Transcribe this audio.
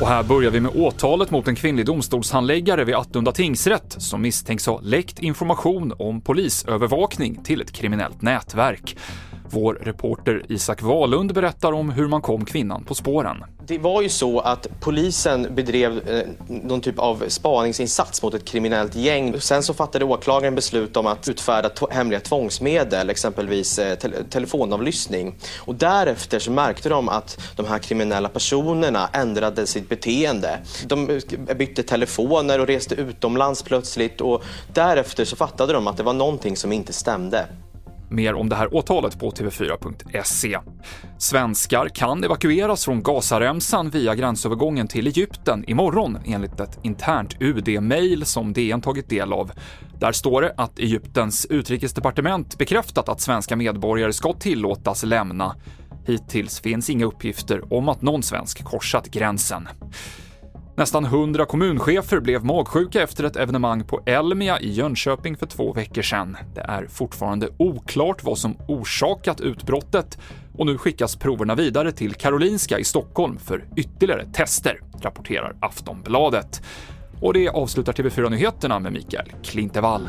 Och här börjar vi med åtalet mot en kvinnlig domstolshandläggare vid Attunda tingsrätt som misstänks ha läckt information om polisövervakning till ett kriminellt nätverk. Vår reporter Isak Wahlund berättar om hur man kom kvinnan på spåren. Det var ju så att polisen bedrev eh, någon typ av spaningsinsats mot ett kriminellt gäng. Sen så fattade åklagaren beslut om att utfärda to- hemliga tvångsmedel, exempelvis eh, te- telefonavlyssning. Och därefter så märkte de att de här kriminella personerna ändrade sitt beteende. De eh, bytte telefoner och reste utomlands plötsligt och därefter så fattade de att det var någonting som inte stämde. Mer om det här åtalet på tv4.se. Svenskar kan evakueras från Gazaremsan via gränsövergången till Egypten imorgon enligt ett internt UD-mail som DN tagit del av. Där står det att Egyptens utrikesdepartement bekräftat att svenska medborgare ska tillåtas lämna. Hittills finns inga uppgifter om att någon svensk korsat gränsen. Nästan 100 kommunchefer blev magsjuka efter ett evenemang på Elmia i Jönköping för två veckor sedan. Det är fortfarande oklart vad som orsakat utbrottet och nu skickas proverna vidare till Karolinska i Stockholm för ytterligare tester, rapporterar Aftonbladet. Och det avslutar TV4-nyheterna med Mikael Klintevall.